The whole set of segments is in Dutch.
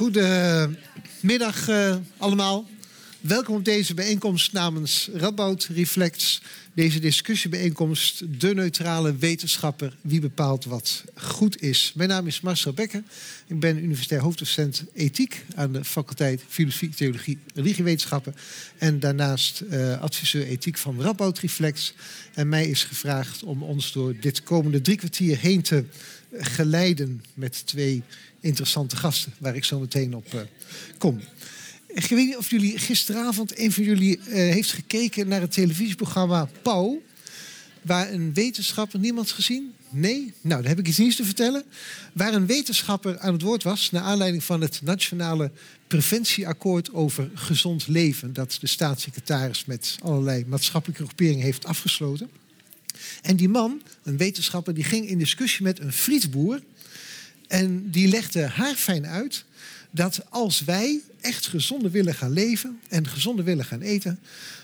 Goedemiddag uh, allemaal. Welkom op deze bijeenkomst namens Radboud Reflects. Deze discussiebijeenkomst, de neutrale wetenschapper, wie bepaalt wat goed is. Mijn naam is Marcel Becker. Ik ben universitair hoofddocent ethiek aan de faculteit Filosofie, Theologie, Religiewetenschappen. En daarnaast uh, adviseur ethiek van Radboud Reflects. En mij is gevraagd om ons door dit komende drie kwartier heen te geleiden met twee interessante gasten, waar ik zo meteen op uh, kom. Ik weet niet of jullie gisteravond, een van jullie uh, heeft gekeken naar het televisieprogramma Pauw. Waar een wetenschapper, niemand gezien? Nee? Nou, dan heb ik iets nieuws te vertellen. Waar een wetenschapper aan het woord was, naar aanleiding van het Nationale Preventieakkoord over Gezond Leven. Dat de staatssecretaris met allerlei maatschappelijke groeperingen heeft afgesloten. En die man, een wetenschapper, die ging in discussie met een frietboer. En die legde haar fijn uit dat als wij echt gezonder willen gaan leven en gezonder willen gaan eten,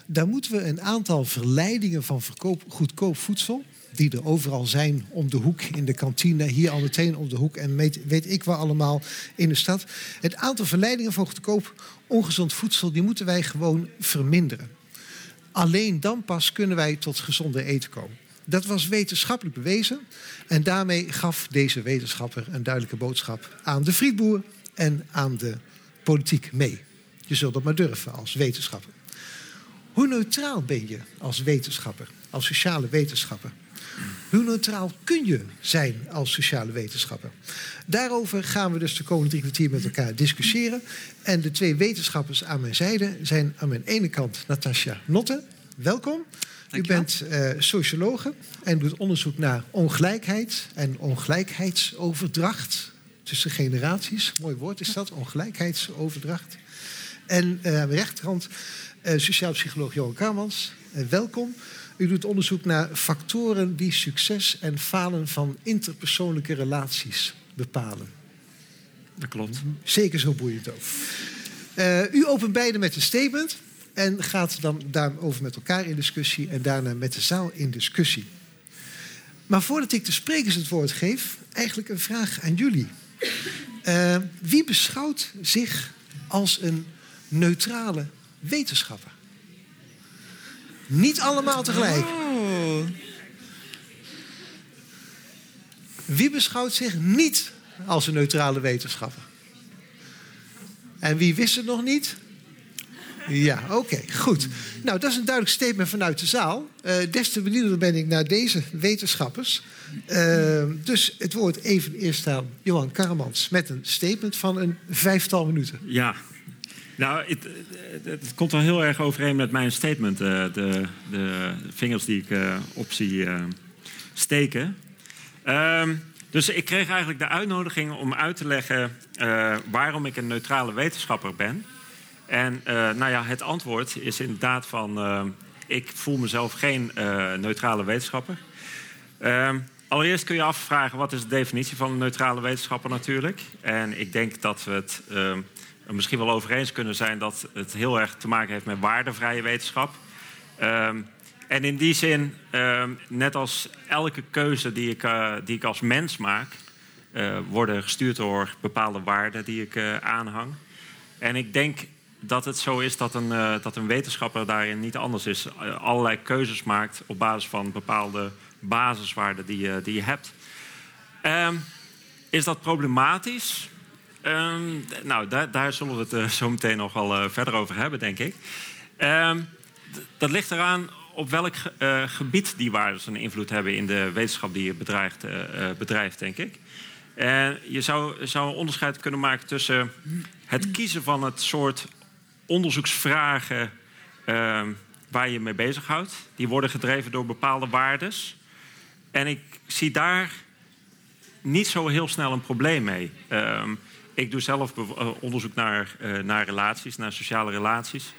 dan moeten we een aantal verleidingen van verkoop, goedkoop voedsel, die er overal zijn om de hoek in de kantine, hier al meteen om de hoek en weet, weet ik wel allemaal in de stad. Het aantal verleidingen van goedkoop ongezond voedsel, die moeten wij gewoon verminderen. Alleen dan pas kunnen wij tot gezonde eten komen. Dat was wetenschappelijk bewezen. En daarmee gaf deze wetenschapper een duidelijke boodschap aan de frietboer en aan de politiek mee. Je zult dat maar durven als wetenschapper. Hoe neutraal ben je als wetenschapper, als sociale wetenschapper? Hoe neutraal kun je zijn als sociale wetenschapper? Daarover gaan we dus de komende drie kwartier met elkaar discussiëren. En de twee wetenschappers aan mijn zijde zijn aan mijn ene kant Natasja Notte. Welkom. U bent uh, sociologe en doet onderzoek naar ongelijkheid en ongelijkheidsoverdracht tussen generaties. Mooi woord is dat, ongelijkheidsoverdracht. En uh, aan de rechterkant uh, sociaal psycholoog Johan Karmans. welkom. U doet onderzoek naar factoren die succes en falen van interpersoonlijke relaties bepalen. Dat klopt. Zeker zo boeiend ook. u opent beide met een statement. En gaat dan daarover met elkaar in discussie en daarna met de zaal in discussie. Maar voordat ik de sprekers het woord geef, eigenlijk een vraag aan jullie. Uh, wie beschouwt zich als een neutrale wetenschapper? Niet allemaal tegelijk. Wie beschouwt zich niet als een neutrale wetenschapper? En wie wist het nog niet? Ja, oké, goed. Nou, dat is een duidelijk statement vanuit de zaal. Uh, des te benieuwder ben ik naar deze wetenschappers. Uh, dus het woord even eerst aan Johan Karmans met een statement van een vijftal minuten. Ja, nou, het, komt wel heel erg overeen met mijn statement. Uh, de, de, vingers die ik op zie steken. Ehm, dus ik kreeg eigenlijk de uitnodiging om uit te leggen waarom ik een neutrale wetenschapper ben. En nou ja, het antwoord is inderdaad van... Ik voel mezelf geen neutrale wetenschapper. Ehm, allereerst kun je afvragen wat is de definitie van een neutrale wetenschapper natuurlijk. En ik denk dat we het ehm, misschien wel over eens kunnen zijn... dat het heel erg te maken heeft met waardevrije wetenschap. Um, en in die zin, net als elke keuze die ik, die ik als mens maak... worden gestuurd door bepaalde waarden die ik aanhang. En ik denk dat het zo is dat een, dat een wetenschapper daarin niet anders is. Allerlei keuzes maakt op basis van bepaalde basiswaarden die, je, die je hebt. Um, is dat problematisch? Um, nou, daar, daar, zullen we het uh, zo meteen nog wel verder over hebben, denk ik. Um, dat ligt eraan op welk gebied die waarden een invloed hebben in de wetenschap die je bedrijft, denk ik. En je zou, zou een onderscheid kunnen maken tussen het kiezen van het soort onderzoeksvragen uh, waar je mee bezighoudt. Die worden gedreven door bepaalde waardes. En ik zie daar niet zo heel snel een probleem mee. Ik doe zelf eh, onderzoek naar, uh, naar relaties, naar sociale relaties.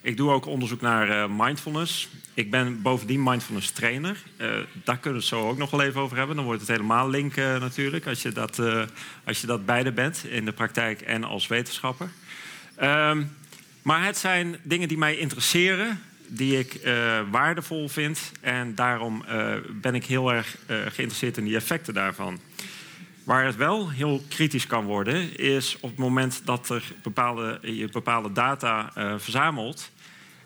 Ik doe ook onderzoek naar uh, mindfulness. Ik ben bovendien mindfulness trainer. daar kunnen we het zo ook nog wel even over hebben. Dan wordt het helemaal link natuurlijk, als je, dat, als je dat beide bent in de praktijk en als wetenschapper. Ehm, maar het zijn dingen die mij interesseren, die ik waardevol vind. En daarom ben ik heel erg geïnteresseerd in die effecten daarvan. Waar het wel heel kritisch kan worden, is op het moment dat er bepaalde, je bepaalde data uh, verzamelt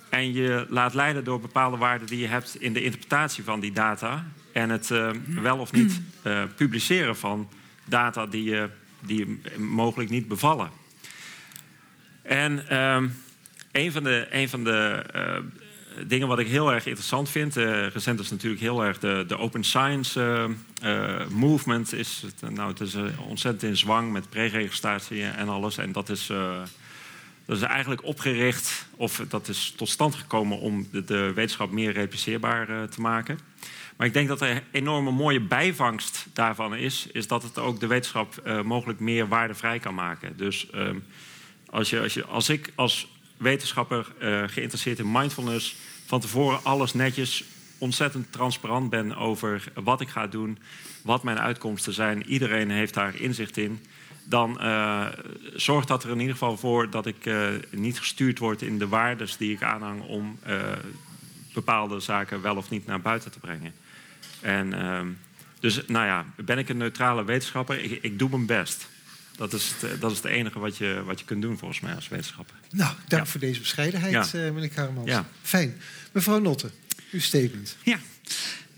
en je laat leiden door bepaalde waarden die je hebt in de interpretatie van die data en het uh, wel of niet uh, publiceren van data die je die mogelijk niet bevallen. En um, een van de, een van de dingen wat ik heel erg interessant vind, uh, recent is natuurlijk heel erg de, open science uh, movement. Is het, nou, het is ontzettend in zwang met pre-registratie en alles. En dat is, dat is eigenlijk opgericht, of dat is tot stand gekomen om de, de wetenschap meer repliceerbaar te maken. Maar ik denk dat er een enorme mooie bijvangst daarvan is, is dat het ook de wetenschap mogelijk meer waardevrij kan maken. Dus um, als, je, als, je, als ik als wetenschapper uh, geïnteresseerd in mindfulness van tevoren alles netjes, ontzettend transparant ben over wat ik ga doen, wat mijn uitkomsten zijn, iedereen heeft daar inzicht in, dan uh, zorgt dat er in ieder geval voor dat ik niet gestuurd word in de waardes die ik aanhang om bepaalde zaken wel of niet naar buiten te brengen. En, uh, dus nou ja, ben ik een neutrale wetenschapper? Ik doe mijn best. Dat is, het, dat is het enige wat je, wat je kunt doen volgens mij als wetenschapper. Nou, dank ja. voor deze bescheidenheid, ja. uh, meneer Karmans. Ja. Fijn. Mevrouw Notte, uw statement. Ja.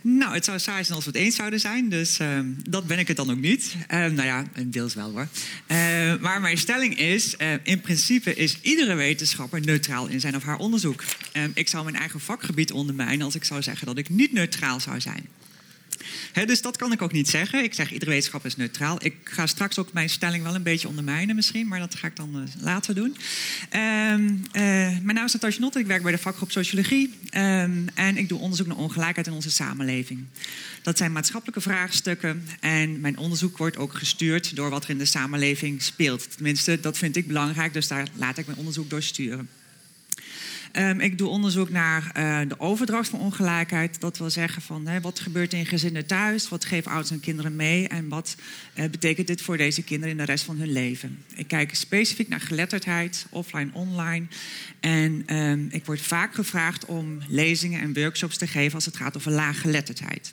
Nou, het zou saai zijn als we het eens zouden zijn. Dus uh, dat ben ik het dan ook niet. Uh, nou ja, deels wel hoor. Uh, maar mijn stelling is... in principe is iedere wetenschapper neutraal in zijn of haar onderzoek. ik zou mijn eigen vakgebied ondermijnen... als ik zou zeggen dat ik niet neutraal zou zijn. Dus dat kan ik ook niet zeggen. Ik zeg iedere wetenschap is neutraal. Ik ga straks ook mijn stelling wel een beetje ondermijnen misschien, maar dat ga ik dan uh, later doen. Um, uh, mijn naam is Natasja Notte, ik werk bij de vakgroep Sociologie um, en ik doe onderzoek naar ongelijkheid in onze samenleving. Dat zijn maatschappelijke vraagstukken en mijn onderzoek wordt ook gestuurd door wat er in de samenleving speelt. Tenminste, dat vind ik belangrijk, dus daar laat ik mijn onderzoek door sturen. Um, ik doe onderzoek naar uh, de overdracht van ongelijkheid. Dat wil zeggen van hè, wat gebeurt in gezinnen thuis, wat geven ouders en kinderen mee en wat uh, betekent dit voor deze kinderen in de rest van hun leven. Ik kijk specifiek naar geletterdheid, offline, online. En um, ik word vaak gevraagd om lezingen en workshops te geven als het gaat over laaggeletterdheid.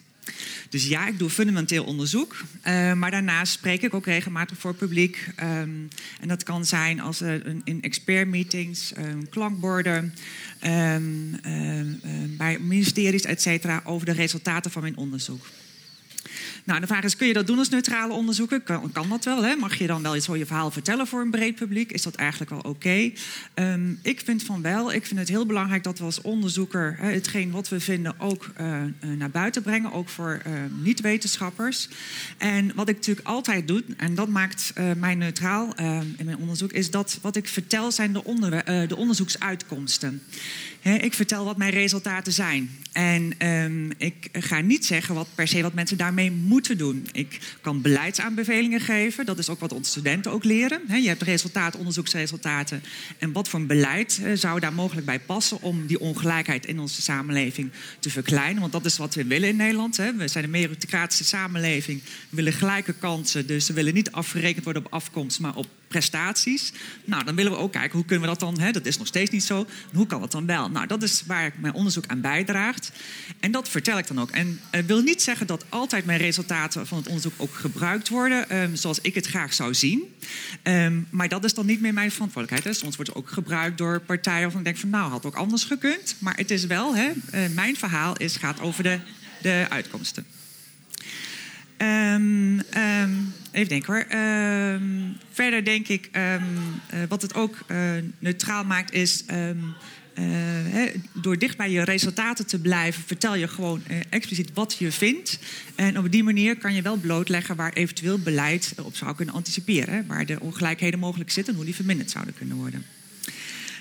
Dus ja, ik doe fundamenteel onderzoek. Uh, maar daarnaast spreek ik ook regelmatig voor publiek. Um, en dat kan zijn als, uh, in expertmeetings, um, klankborden, um, bij ministeries, et cetera, over de resultaten van mijn onderzoek. Nou, de vraag is, kun je dat doen als neutrale onderzoeker? Kan, dat wel? Hè? Mag je dan wel zo je verhaal vertellen voor een breed publiek? Is dat eigenlijk wel oké? Um, ik vind van wel. Ik vind het heel belangrijk dat we als onderzoeker hè, hetgeen wat we vinden ook uh, naar buiten brengen. Ook voor uh, niet-wetenschappers. En wat ik natuurlijk altijd doe, en dat maakt mij neutraal in mijn onderzoek, is dat wat ik vertel zijn de, onder, de onderzoeksuitkomsten. Ik vertel wat mijn resultaten zijn. En um, ik ga niet zeggen wat per se wat mensen daarmee moeten doen. Ik kan beleidsaanbevelingen geven. Dat is ook wat onze studenten ook leren. Je hebt resultaten, onderzoeksresultaten. En wat voor een beleid uh, zou daar mogelijk bij passen om die ongelijkheid in onze samenleving te verkleinen? Want dat is wat we willen in Nederland. We zijn een meritocratische samenleving. We willen gelijke kansen. Dus we willen niet afgerekend worden op afkomst, maar op prestaties. Nou, dan willen we ook kijken hoe kunnen we dat dan. Hè, dat is nog steeds niet zo. Hoe kan dat dan wel? Nou, dat is waar ik mijn onderzoek aan bijdraagt. En dat vertel ik dan ook. En uh, wil niet zeggen dat altijd mijn resultaten van het onderzoek ook gebruikt worden um, zoals ik het graag zou zien. Um, maar dat is dan niet meer mijn verantwoordelijkheid. Soms wordt het ook gebruikt door partijen waarvan ik denk van nou, had ook anders gekund. Maar het is wel, hè, uh, mijn verhaal is, gaat over de, de uitkomsten. Um, um, even denken hoor. Um, verder denk ik, uh, wat het ook uh, neutraal maakt, is he, door dicht bij je resultaten te blijven, vertel je gewoon expliciet wat je vindt. En op die manier kan je wel blootleggen waar eventueel beleid op zou kunnen anticiperen. Waar de ongelijkheden mogelijk zitten en hoe die verminderd zouden kunnen worden.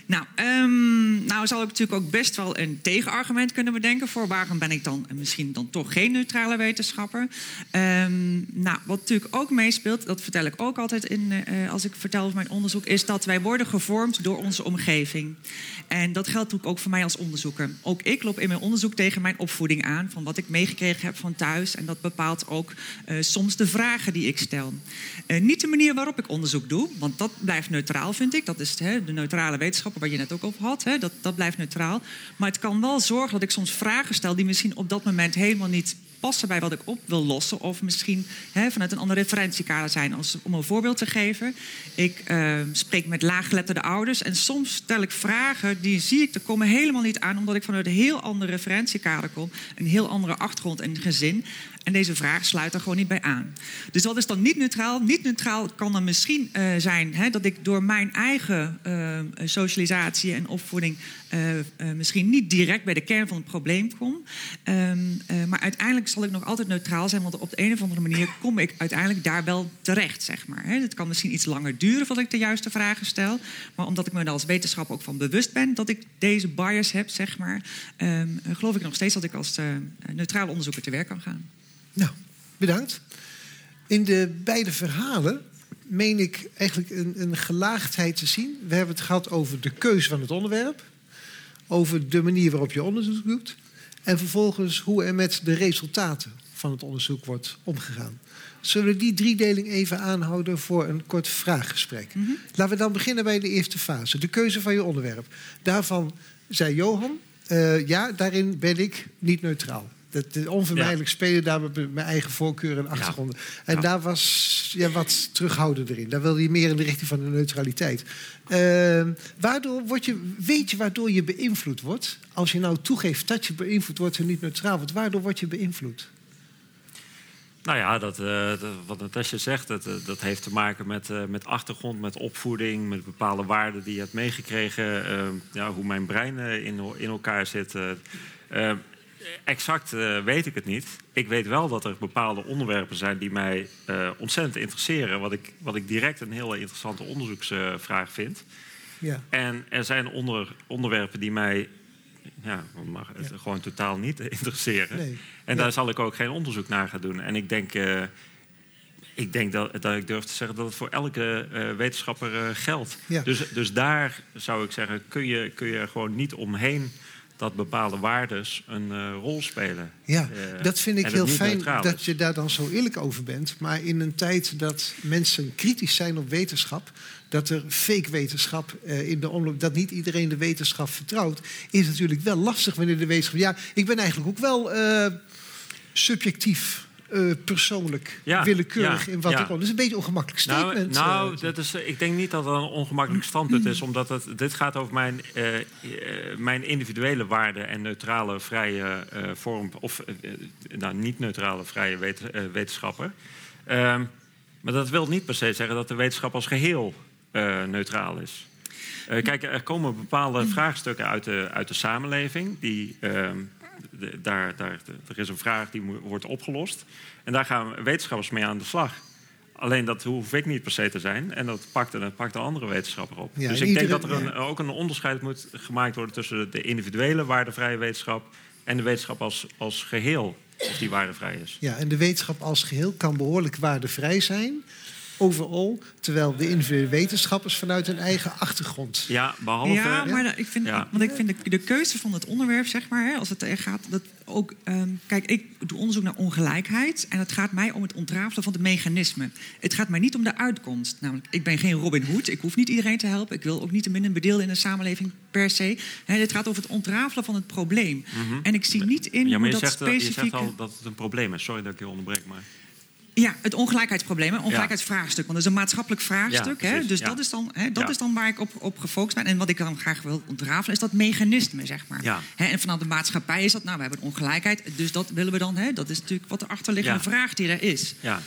Nou, um, nou zal ik natuurlijk ook best wel een tegenargument kunnen bedenken voor waarom ben ik dan misschien dan toch geen neutrale wetenschapper. Um, nou, wat natuurlijk ook meespeelt, dat vertel ik ook altijd in, uh, als ik vertel over mijn onderzoek, is dat wij worden gevormd door onze omgeving. En dat geldt natuurlijk ook voor mij als onderzoeker. Ook ik loop in mijn onderzoek tegen mijn opvoeding aan, van wat ik meegekregen heb van thuis. En dat bepaalt ook uh, soms de vragen die ik stel. Uh, niet de manier waarop ik onderzoek doe, want dat blijft neutraal, vind ik. Dat is de neutrale wetenschap waar je net ook over had. Hè? Dat, dat blijft neutraal. Maar het kan wel zorgen dat ik soms vragen stel die misschien op dat moment helemaal niet passen bij wat ik op wil lossen. Of misschien hè, vanuit een andere referentiekader zijn. Als, om een voorbeeld te geven. Ik uh, spreek met laaggeletterde ouders. En soms stel ik vragen die zie ik, er komen helemaal niet aan. Omdat ik vanuit een heel ander referentiekader kom. Een heel andere achtergrond en gezin. En deze vraag sluit er gewoon niet bij aan. Dus dat is dan niet neutraal. Niet neutraal kan dan misschien uh, zijn hè, dat ik door mijn eigen uh, socialisatie en opvoeding uh, misschien niet direct bij de kern van het probleem kom. Um, maar uiteindelijk zal ik nog altijd neutraal zijn, want op de een of andere manier kom ik uiteindelijk daar wel terecht, zeg maar. Het kan misschien iets langer duren voordat ik de juiste vragen stel. Maar omdat ik me er als wetenschapper ook van bewust ben dat ik deze bias heb, zeg maar, um, geloof ik nog steeds dat ik als neutrale onderzoeker te werk kan gaan. Nou, bedankt. In de beide verhalen meen ik eigenlijk een, een, gelaagdheid te zien. We hebben het gehad over de keuze van het onderwerp, over de manier waarop je onderzoek doet en vervolgens hoe er met de resultaten van het onderzoek wordt omgegaan. Zullen we die driedeling even aanhouden voor een kort vraaggesprek? Mm -hmm. Laten we dan beginnen bij de eerste fase, de keuze van je onderwerp. Daarvan zei Johan, uh, ja, daarin ben ik niet neutraal. Dat, onvermijdelijk ja. spelen daar met mijn eigen voorkeur en achtergronden. Ja. En ja. daar was ja, wat terughoudender in. Daar wilde je meer in de richting van de neutraliteit. Uh, waardoor word je, weet je waardoor je beïnvloed wordt? Als je nou toegeeft dat je beïnvloed wordt en niet neutraal wordt, waardoor word je beïnvloed? Nou ja, dat, uh, dat, wat Natasja zegt, dat, dat heeft te maken met, uh, met achtergrond, met opvoeding, met bepaalde waarden die je hebt meegekregen. Uh, ja, hoe mijn brein in, in elkaar zit. Exact weet ik het niet. Ik weet wel dat er bepaalde onderwerpen zijn die mij ontzettend interesseren. Wat ik, wat ik direct een hele interessante onderzoeksvraag vind. Ja. En er zijn onder, onderwerpen die mij ja, mag het ja. gewoon totaal niet interesseren. Nee. En ja. daar zal ik ook geen onderzoek naar gaan doen. En ik denk, uh, ik denk dat, dat ik durf te zeggen dat het voor elke uh, wetenschapper uh, geldt. Ja. Dus, dus daar zou ik zeggen, kun je, kun je er gewoon niet omheen dat bepaalde waardes een uh, rol spelen. Ja, dat vind ik heel fijn dat is. je daar dan zo eerlijk over bent. Maar in een tijd dat mensen kritisch zijn op wetenschap, dat er fake wetenschap uh, in de omloop, dat niet iedereen de wetenschap vertrouwt, is natuurlijk wel lastig wanneer de wetenschap. Ja, ik ben eigenlijk ook wel subjectief. Uh, persoonlijk, ja, willekeurig ja, in wat ja. ik Dat is een beetje een ongemakkelijk statement. Nou, nou dat is, ik denk niet dat dat een ongemakkelijk standpunt is, omdat het, dit gaat over mijn, uh, uh, mijn individuele waarden en neutrale vrije vorm, of nou, niet neutrale vrije wet, wetenschapper. Ehm, maar dat wil niet per se zeggen dat de wetenschap als geheel neutraal is. Kijk, er komen bepaalde vraagstukken uit de, uit de samenleving. Die, uh, de, daar, daar, er is een vraag die wordt opgelost. En daar gaan wetenschappers mee aan de slag. Alleen dat hoef ik niet per se te zijn. En dat pakt, dat pakt de andere wetenschapper op. Ja, dus ik denk dat er een, ook een onderscheid moet gemaakt worden... tussen de individuele waardevrije wetenschap... en de wetenschap als, als geheel, of die waardevrij is. Ja, en de wetenschap als geheel kan behoorlijk waardevrij zijn overal. Terwijl de individuele wetenschappers vanuit hun eigen achtergrond. Ja, behalve. Ja, maar ik vind, ja. want ik vind de, de, keuze van het onderwerp, zeg maar, hè, als het er gaat. Dat ook, um, kijk, ik doe onderzoek naar ongelijkheid. En het gaat mij om het ontrafelen van de mechanismen. Het gaat mij niet om de uitkomst. Namelijk, ik ben geen Robin Hood. Ik hoef niet iedereen te helpen. Ik wil ook niet de minder bedeelde in de samenleving per se. Hè, het gaat over het ontrafelen van het probleem. Mm -hmm. En ik zie niet in ja, maar hoe je dat zegt, specifieke... Je zegt al dat het een probleem is. Sorry dat ik je onderbreek, maar. Ja, het ongelijkheidsprobleem, ongelijkheidsvraagstuk. Want dat is een maatschappelijk vraagstuk. Ja, hè? Dus ja. dat, is dan, hè, dat ja. is dan waar ik op, op gefocust ben. En wat ik dan graag wil ontrafelen, is dat mechanisme, zeg maar. Hè, en vanuit de maatschappij is dat, nou, we hebben ongelijkheid. Dus dat willen we dan, hè? dat is natuurlijk wat de achterliggende vraag die er is. Ja.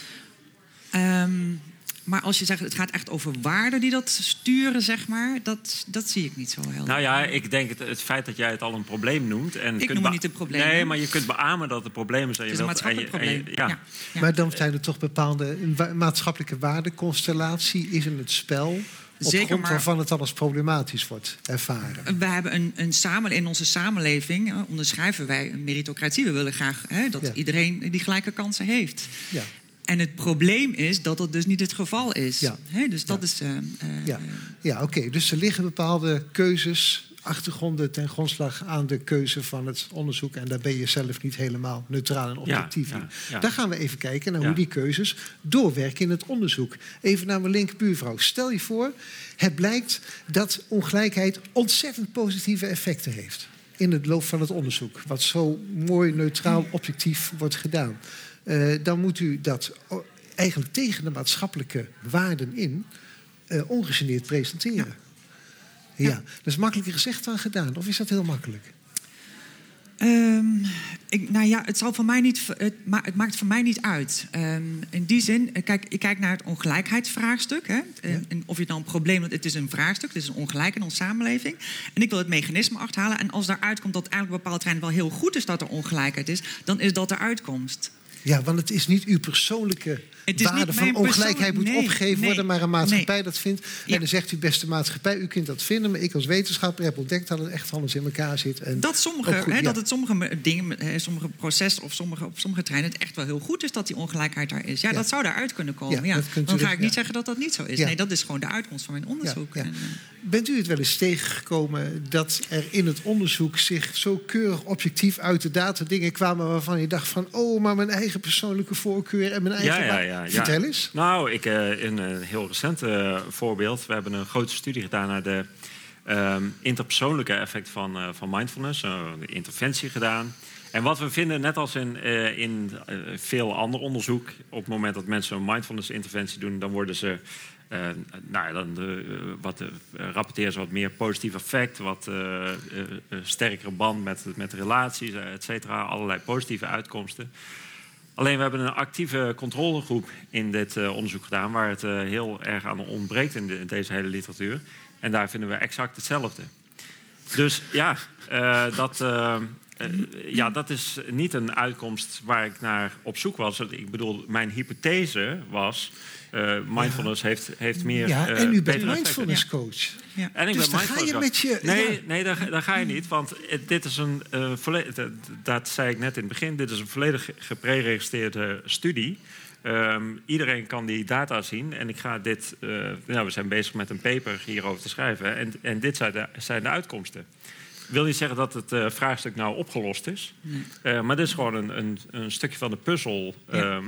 Um, maar als je zegt, het gaat echt over waarden die dat sturen, zeg maar, dat, dat zie ik niet zo heel Nou ja, ik denk het, het feit dat jij het al een probleem noemt. En ik kunt noem het niet een probleem. Nee, maar je kunt beamen dat het probleem is. En het is een maatschappelijk en je, probleem. En je, ja. Ja. Maar dan zijn er toch bepaalde een maatschappelijke waardeconstellatie is in het spel. Op Zeker, grond maar- waarvan het dan als problematisch wordt ervaren. We hebben een, een samen, in onze samenleving eh, onderschrijven wij een meritocratie. We willen graag hè, dat Ja. iedereen die gelijke kansen heeft. Ja. En het probleem is dat dat dus niet het geval is. Ja. Hè, dus dat Ja. is. eh, eh, Ja, ja oké. Dus er liggen bepaalde keuzes, achtergronden ten grondslag aan de keuze van het onderzoek. En daar ben je zelf niet helemaal neutraal en objectief Ja, in. ja, ja. Daar gaan we even kijken naar Ja. hoe die keuzes doorwerken in het onderzoek. Even naar mijn linkerbuurvrouw. Stel je voor, het blijkt dat ongelijkheid ontzettend positieve effecten heeft. in het loop van het onderzoek, wat zo mooi, neutraal, objectief wordt gedaan, eh, dan moet u dat eigenlijk tegen de maatschappelijke waarden in eh ongegeneerd presenteren. Ja. dat is makkelijker gezegd dan gedaan. Of is dat heel makkelijk? Ehm, ik, nou ja, het, zal voor mij niet, het, ma het maakt voor mij niet uit. Ehm, in die zin, eh, kijk, ik kijk naar het ongelijkheidsvraagstuk. Hè? Eh, Ja. En of je dan een probleem hebt, het is een vraagstuk, het is een ongelijk in onze samenleving. En ik wil het mechanisme achterhalen. En als daaruit komt dat eigenlijk bepaalde trein wel heel goed is dat er ongelijkheid is, dan is dat de uitkomst. Ja, want het is niet uw persoonlijke Het is waarde niet van ongelijkheid moet nee, opgegeven nee, worden, maar een maatschappij nee. dat vindt. Ja. En dan zegt u, beste maatschappij, u kunt dat vinden, maar ik als wetenschapper heb ontdekt dat het echt anders in elkaar zit. En Dat sommige, ook goed, hè, ja. dat het sommige dingen, hè, sommige processen of sommige, op sommige treinen het echt wel heel goed is dat die ongelijkheid daar is. Ja, Ja. dat zou daaruit kunnen komen. Ja, Dan ga ik niet zeggen dat dat niet zo is. Nee, dat is gewoon de uitkomst van mijn onderzoek. En, eh, Bent u het wel eens tegengekomen dat er in het onderzoek zich zo keurig objectief uit de data dingen kwamen waarvan je dacht van, oh, maar mijn eigen persoonlijke voorkeur en mijn eigen. Ja. Vertel eens. Nou, ik, eh, een, eh, heel recent eh, voorbeeld. We hebben een grote studie gedaan naar de ehm, interpersoonlijke effect van, eh, van mindfulness. de interventie gedaan. En wat we vinden, net als in, in veel ander onderzoek... op het moment dat mensen een mindfulness-interventie doen... dan worden ze... eh, nou ja, dan de, wat, rapporteren ze wat meer positief effect, wat sterkere band met, met relaties, et cetera. Allerlei positieve uitkomsten. Alleen we hebben een actieve controlegroep in dit eh, onderzoek gedaan, waar het eh, heel erg aan ontbreekt in, de- in deze hele literatuur. En daar vinden we exact hetzelfde. Dus ja, eh, dat, eh, ja, dat is niet een uitkomst waar ik naar op zoek was. Ik bedoel, mijn hypothese was. eh, mindfulness heeft, heeft meer. Ja, eh, en u bent effecten. mindfulness coach. ja. En ik Dus ben dan ga je mindfulness met je- Nee, nee daar, daar ga je niet. Want dit is een volledig... Dat, dat zei ik net in het begin. Dit is een volledig gepreregistreerde studie. Ehm, iedereen kan die data zien. En ik ga dit... nou, we zijn bezig met een paper hierover te schrijven. En, en dit zijn de, zijn de uitkomsten. Wil niet zeggen dat het eh, vraagstuk nou opgelost is. Eh, maar dit is gewoon een, een, een stukje van de puzzel... Ja. Ehm,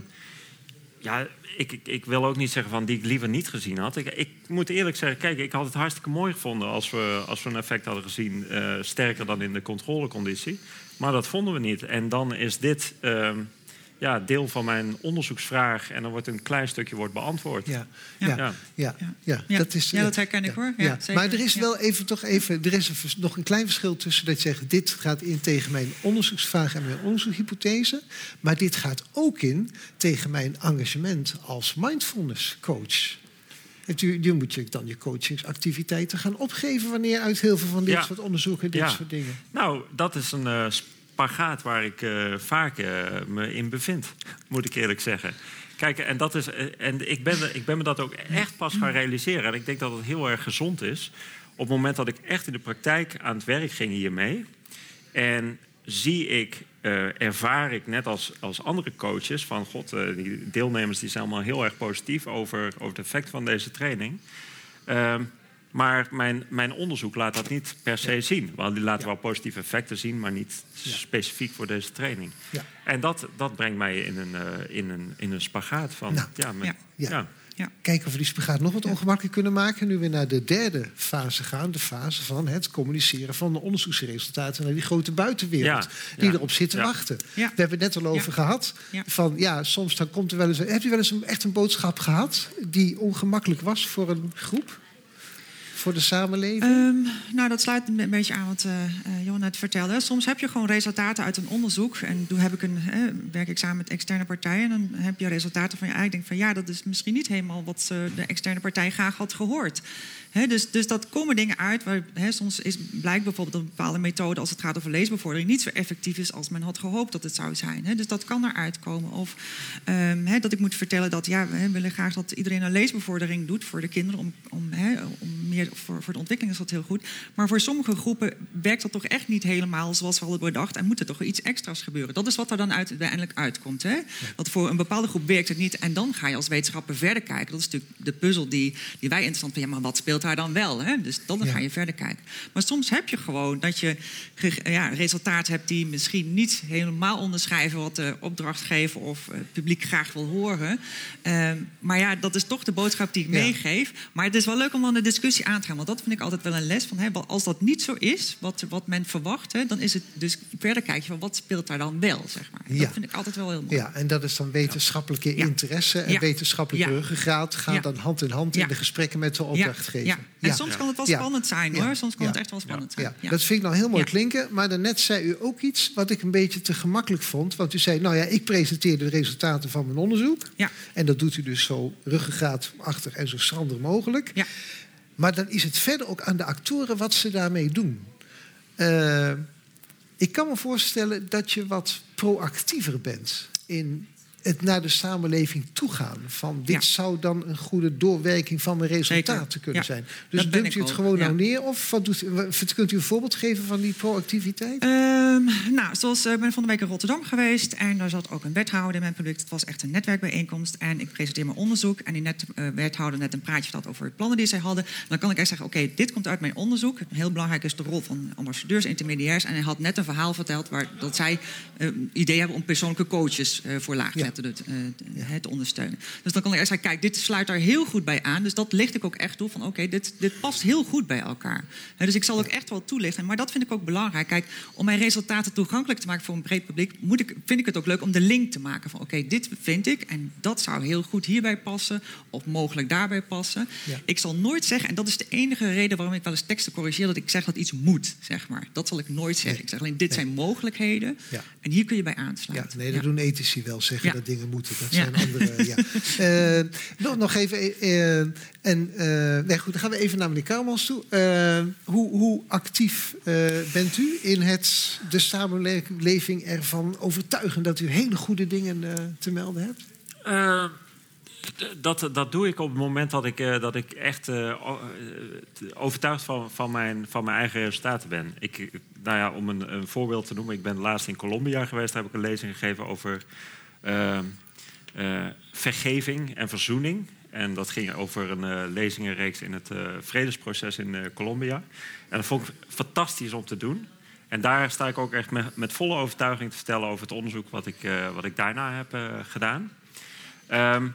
ja, ik, ik, ik wil ook niet zeggen van die ik liever niet gezien had. Ik, ik moet eerlijk zeggen, kijk, ik had het hartstikke mooi gevonden als we, als we een effect hadden gezien, eh, sterker dan in de controleconditie. Maar dat vonden we niet. En dan is dit ehm, ja, deel van mijn onderzoeksvraag en dan wordt een klein stukje wordt beantwoord. Ja, Ja. ja. Ja. Ja, dat is. Ja, dat herken ik, hoor. Ja, zeker. Maar er is Ja. wel even toch even, er is een nog een klein verschil tussen dat je zegt dit gaat in tegen mijn onderzoeksvraag en mijn onderzoekshypothese, maar dit gaat ook in tegen mijn engagement als mindfulness coach. Nu moet je dan je coachingsactiviteiten gaan opgeven wanneer uit heel veel van dit Ja. soort onderzoeken, dit Ja. soort dingen. Nou, dat is een eh, spagaat waar ik eh, vaak eh, me in bevind, moet ik eerlijk zeggen. Kijk, en, dat is, eh, en ik, ben, ik ben me dat ook echt pas gaan realiseren. En ik denk dat het heel erg gezond is. Op het moment dat ik echt in de praktijk aan het werk ging hiermee. En zie ik, ervaar ik net als, als andere coaches van god, eh, die deelnemers die zijn allemaal heel erg positief over, over het effect van deze training. Ehm, maar mijn, mijn onderzoek laat dat niet per se zien. Want die laten Ja. wel positieve effecten zien, maar niet Ja. specifiek voor deze training. Ja. En dat, dat brengt mij in een, eh, in een, in een spagaat van. Nou, ja, met- ja. Ja. ja. Ja. Kijken of we die spagaat nog wat ongemakkelijker kunnen maken. Nu we naar de derde fase gaan. De fase van het communiceren van de onderzoeksresultaten naar die grote buitenwereld. Ja, Die ja, erop zit te ja. wachten. Ja. We hebben het net al over Ja. gehad. Ja. Van ja, soms dan komt er wel eens. Heb je wel eens een, echt een boodschap gehad die ongemakkelijk was voor een groep? Voor de samenleving? Ehm, nou, dat sluit een beetje aan wat eh eh, Johan net vertelde. Soms heb je gewoon resultaten uit een onderzoek. En toen heb ik een, werk ik samen met externe partijen. En dan heb je resultaten van je eigen. denk van ja, dat is misschien niet helemaal wat eh, de externe partij graag had gehoord. Dus, dus dat komen dingen uit. Waar, soms is, blijkt bijvoorbeeld een bepaalde methode als het gaat over leesbevordering niet zo effectief is als men had gehoopt dat het zou zijn. Dus dat kan eruit komen. Of ehm, dat ik moet vertellen dat ja, we willen graag dat iedereen een leesbevordering doet voor de kinderen. Om, om, om meer, voor, voor de ontwikkeling is dat heel goed. Maar voor sommige groepen werkt dat toch echt niet helemaal zoals we hadden bedacht. En moet er toch iets extra's gebeuren. Dat is wat er dan uiteindelijk uitkomt. Hè? Want voor een bepaalde groep werkt het niet. En dan ga je als wetenschapper verder kijken. Dat is natuurlijk de puzzel die, die wij interessant vinden. Ja, maar wat speelt daar dan wel? Hè? Dus dan Ja. ga je verder kijken. Maar soms heb je gewoon dat je ja, resultaten hebt die misschien niet helemaal onderschrijven wat de opdrachtgever of het publiek graag wil horen. Ehm, maar ja, dat is toch de boodschap die ik Ja. meegeef. Maar het is wel leuk om dan de discussie aan te gaan. Want dat vind ik altijd wel een les van. Hè, als dat niet zo is, wat, wat men verwacht, hè, dan is het dus verder kijk je van wat speelt daar dan wel, zeg maar. Ja. Dat vind ik altijd wel heel mooi. Ja, en dat is dan wetenschappelijke interesse en wetenschappelijke ruggengraat gaan dan hand in hand in de gesprekken met de opdrachtgever. Ja. En soms kan het wel spannend zijn hoor. Soms kan het echt wel spannend zijn. Dat vind ik nou heel mooi klinken. Maar daarnet zei u ook iets wat ik een beetje te gemakkelijk vond. Want u zei, nou ja, ik presenteer de resultaten van mijn onderzoek. Ja. En dat doet u dus zo ruggengraatachtig en zo schrander mogelijk. Ja. Maar dan is het verder ook aan de actoren wat ze daarmee doen. Eh, ik kan me voorstellen dat je wat proactiever bent in het naar de samenleving toegaan. Van dit Ja. zou dan een goede doorwerking van mijn resultaten Zeker. kunnen Ja. zijn. Dus Dat dumpt u het gewoon nou neer? Of wat doet, kunt u een voorbeeld geven van die proactiviteit? Ehm, nou, zoals eh, ik ben van de week in Rotterdam geweest en daar zat ook een wethouder in mijn product. Het was echt een netwerkbijeenkomst en ik presenteer mijn onderzoek. En die net, eh, wethouder net een praatje verteld over de plannen die zij hadden. Dan kan ik echt zeggen, oké, dit komt uit mijn onderzoek. Heel belangrijk is de rol van ambassadeurs, intermediairs. En hij had net een verhaal verteld waar, dat zij eh, idee hebben om persoonlijke coaches voor laagzetten te, eh, te- ondersteunen. Dus dan kan ik echt zeggen, kijk, dit sluit daar heel goed bij aan. Dus dat licht ik ook echt toe van, oké, dit, dit past heel goed bij elkaar. Dus ik zal ook echt wel toelichten. Maar dat vind ik ook belangrijk. Kijk, om mijn resultaten toegankelijk te maken voor een breed publiek, moet ik, vind ik het ook leuk om de link te maken van, oké, dit vind ik en dat zou heel goed hierbij passen of mogelijk daarbij passen. Ja. Ik zal nooit zeggen, en dat is de enige reden waarom ik wel eens teksten corrigeer, dat ik zeg dat iets moet, zeg maar. Dat zal ik nooit zeggen. Nee. Ik zeg alleen, dit zijn mogelijkheden Ja. en hier kun je bij Ja, aansluiten. nee, dat Ja. doen ethici wel, zeggen Dingen moeten. Dat Ja. zijn andere. Ja. Eh, nog, nog even. eh, en, eh, nee, goed, dan gaan we even naar meneer Kouwmans toe. Eh, hoe, hoe actief bent u in het de samenleving ervan overtuigen dat u hele goede dingen te melden hebt? Dat, dat doe ik op het moment dat ik, eh, dat ik echt overtuigd van, van, mijn, van mijn eigen resultaten ben. Ik, nou ja, om een, een voorbeeld te noemen, ik ben laatst in Colombia geweest. Daar heb ik een lezing gegeven over vergeving en verzoening. En dat ging over een eh, lezingenreeks in het eh, vredesproces in eh, Colombia. En dat vond ik fantastisch om te doen. En daar sta ik ook echt met, met volle overtuiging te vertellen over het onderzoek wat ik, eh, wat ik daarna heb eh, gedaan. Ehm,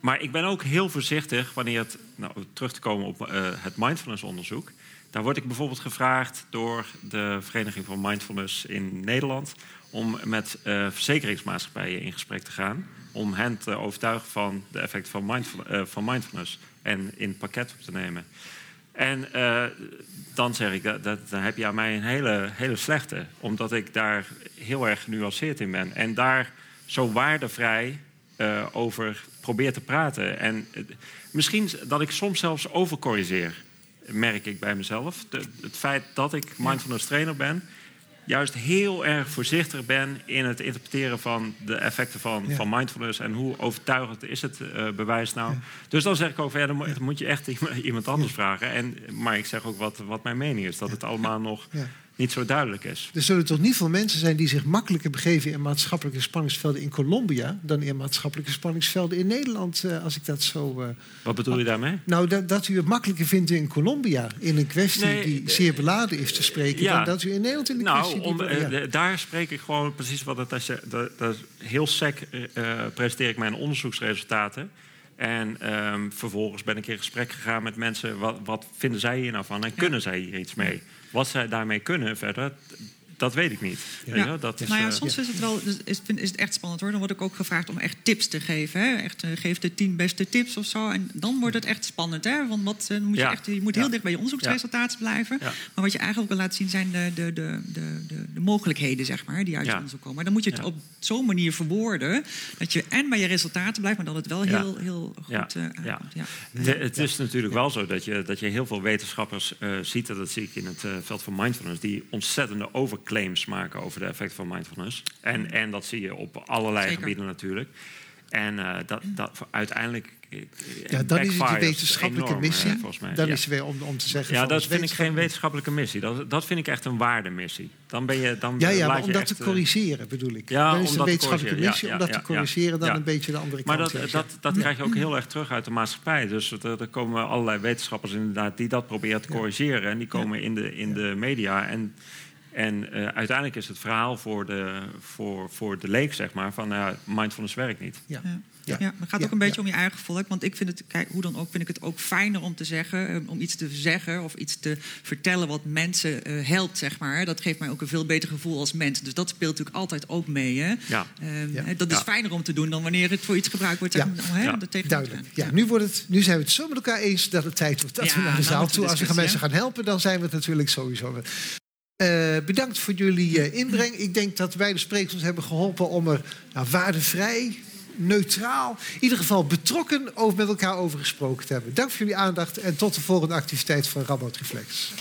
maar ik ben ook heel voorzichtig wanneer het, nou, terug te komen op eh, het mindfulness-onderzoek. Daar word ik bijvoorbeeld gevraagd door de Vereniging van Mindfulness in Nederland om met eh, verzekeringsmaatschappijen in gesprek te gaan. Om hen te overtuigen van de effecten van, mindful, eh, van mindfulness en in het pakket op te nemen. En eh, dan zeg ik, dat, dat, dan heb je aan mij een hele, hele slechte. Omdat ik daar heel erg genuanceerd in ben. En daar zo waardevrij over probeer te praten. En misschien dat ik soms zelfs overcorrigeer, merk ik bij mezelf. De- het feit dat ik mindfulness trainer ben... juist heel erg voorzichtig ben in het interpreteren van de effecten van, Ja. van mindfulness... en hoe overtuigend is het eh, bewijs nou. Dus dan zeg ik ook, ja, dan, moet- je echt iemand- anders vragen. En, maar ik zeg ook wat, wat mijn mening is, dat het allemaal nog. Niet zo duidelijk is. Er zullen toch niet veel mensen zijn die zich makkelijker begeven in maatschappelijke spanningsvelden in Colombia dan in maatschappelijke spanningsvelden in Nederland, eh, als ik dat zo. eh, Wat bedoel je daarmee? Nou, dat, dat u het makkelijker vindt in Colombia in een kwestie Nee, die de- zeer beladen is te spreken, Ja. dan dat u in Nederland in de Nou, kwestie. die- om, eh, ja. de- daar spreek ik gewoon precies wat het als je. Dat, dat is heel sec eh, presenteer ik mijn onderzoeksresultaten. En ehm, vervolgens ben ik in gesprek gegaan met mensen. Wat, wat vinden zij hier nou van en kunnen zij hier iets mee? Wat zij daarmee kunnen verder, dat weet ik niet. Weet je wel? dat is, nou ja, eh, soms is het wel dus is, is het echt spannend hoor. Dan word ik ook gevraagd om echt tips te geven. Hè? Echt, eh, geef de tien beste tips of zo. En dan wordt het echt spannend. Hè? Want wat, eh, dan moet je, Ja. echt, je moet heel Ja. dicht bij je onderzoeksresultaten blijven. Ja. Maar wat je eigenlijk wil laten zien zijn de, de, de, de, de, de mogelijkheden, zeg maar, die uit je Ja. onderzoek komen. Maar dan moet je het Ja. op zo'n manier verwoorden dat je en bij je resultaten blijft, maar dat het wel Ja. heel, heel goed Ja. eh, Ja. aankomt. Ja. De- het is natuurlijk wel zo dat je, dat je heel veel wetenschappers eh, ziet, dat zie ik in het eh, veld van mindfulness, die ontzettende overclaims maken over de effecten van mindfulness. En, en dat zie je op allerlei Zeker. gebieden natuurlijk. En eh, dat, dat uiteindelijk. eh, ja, dan is het backfires wetenschappelijke enorm, eh, missie. volgens mij. Dan Ja. is het weer om, om te zeggen. Ja, dat vind ik geen wetenschap- wetenschappelijke missie. Dat, dat vind ik echt een waardemissie. Dan ben je. Dan Ja, ja maar om dat te eh, corrigeren bedoel ik. ja, dan is dat te wetenschappelijke corrigeren. missie Ja, om ja, dat te ja, corrigeren dan ja. een beetje de andere Maar kant. dat, uit, dat, ja. dat krijg je ook heel erg terug uit de maatschappij. Dus er, er komen allerlei wetenschappers inderdaad die dat proberen te corrigeren. En die komen in, de, in de media. En, En eh, uiteindelijk is het verhaal voor de, voor, voor de leek, zeg maar, van uh, mindfulness werkt niet. Ja. Ja. Ja. Ja. maar het gaat Ja, ook een beetje ja. om je eigen volk. Want ik vind het, kijk, hoe dan ook, vind ik het ook fijner om te zeggen, eh, om iets te zeggen of iets te vertellen wat mensen eh, helpt, zeg maar. Dat geeft mij ook een veel beter gevoel als mens. Dus dat speelt natuurlijk altijd ook mee. Hè? Ja. Ehm, Dat is Ja. fijner om te doen dan wanneer het voor iets gebruikt wordt. Zeg Ja. hè, Ja. dat tegen Duidelijk. Ja, nu, wordt het, nu zijn we het zo met elkaar eens dat het tijd wordt dat Ja, we naar de zaal de toe. Als we gaan mensen gaan helpen, dan zijn we het natuurlijk sowieso. Eh, bedankt voor jullie eh, inbreng. Ik denk dat beide sprekers ons hebben geholpen om er nou, waardevrij, neutraal, in ieder geval betrokken over met elkaar over gesproken te hebben. Dank voor jullie aandacht en tot de volgende activiteit van Rabout Reflex.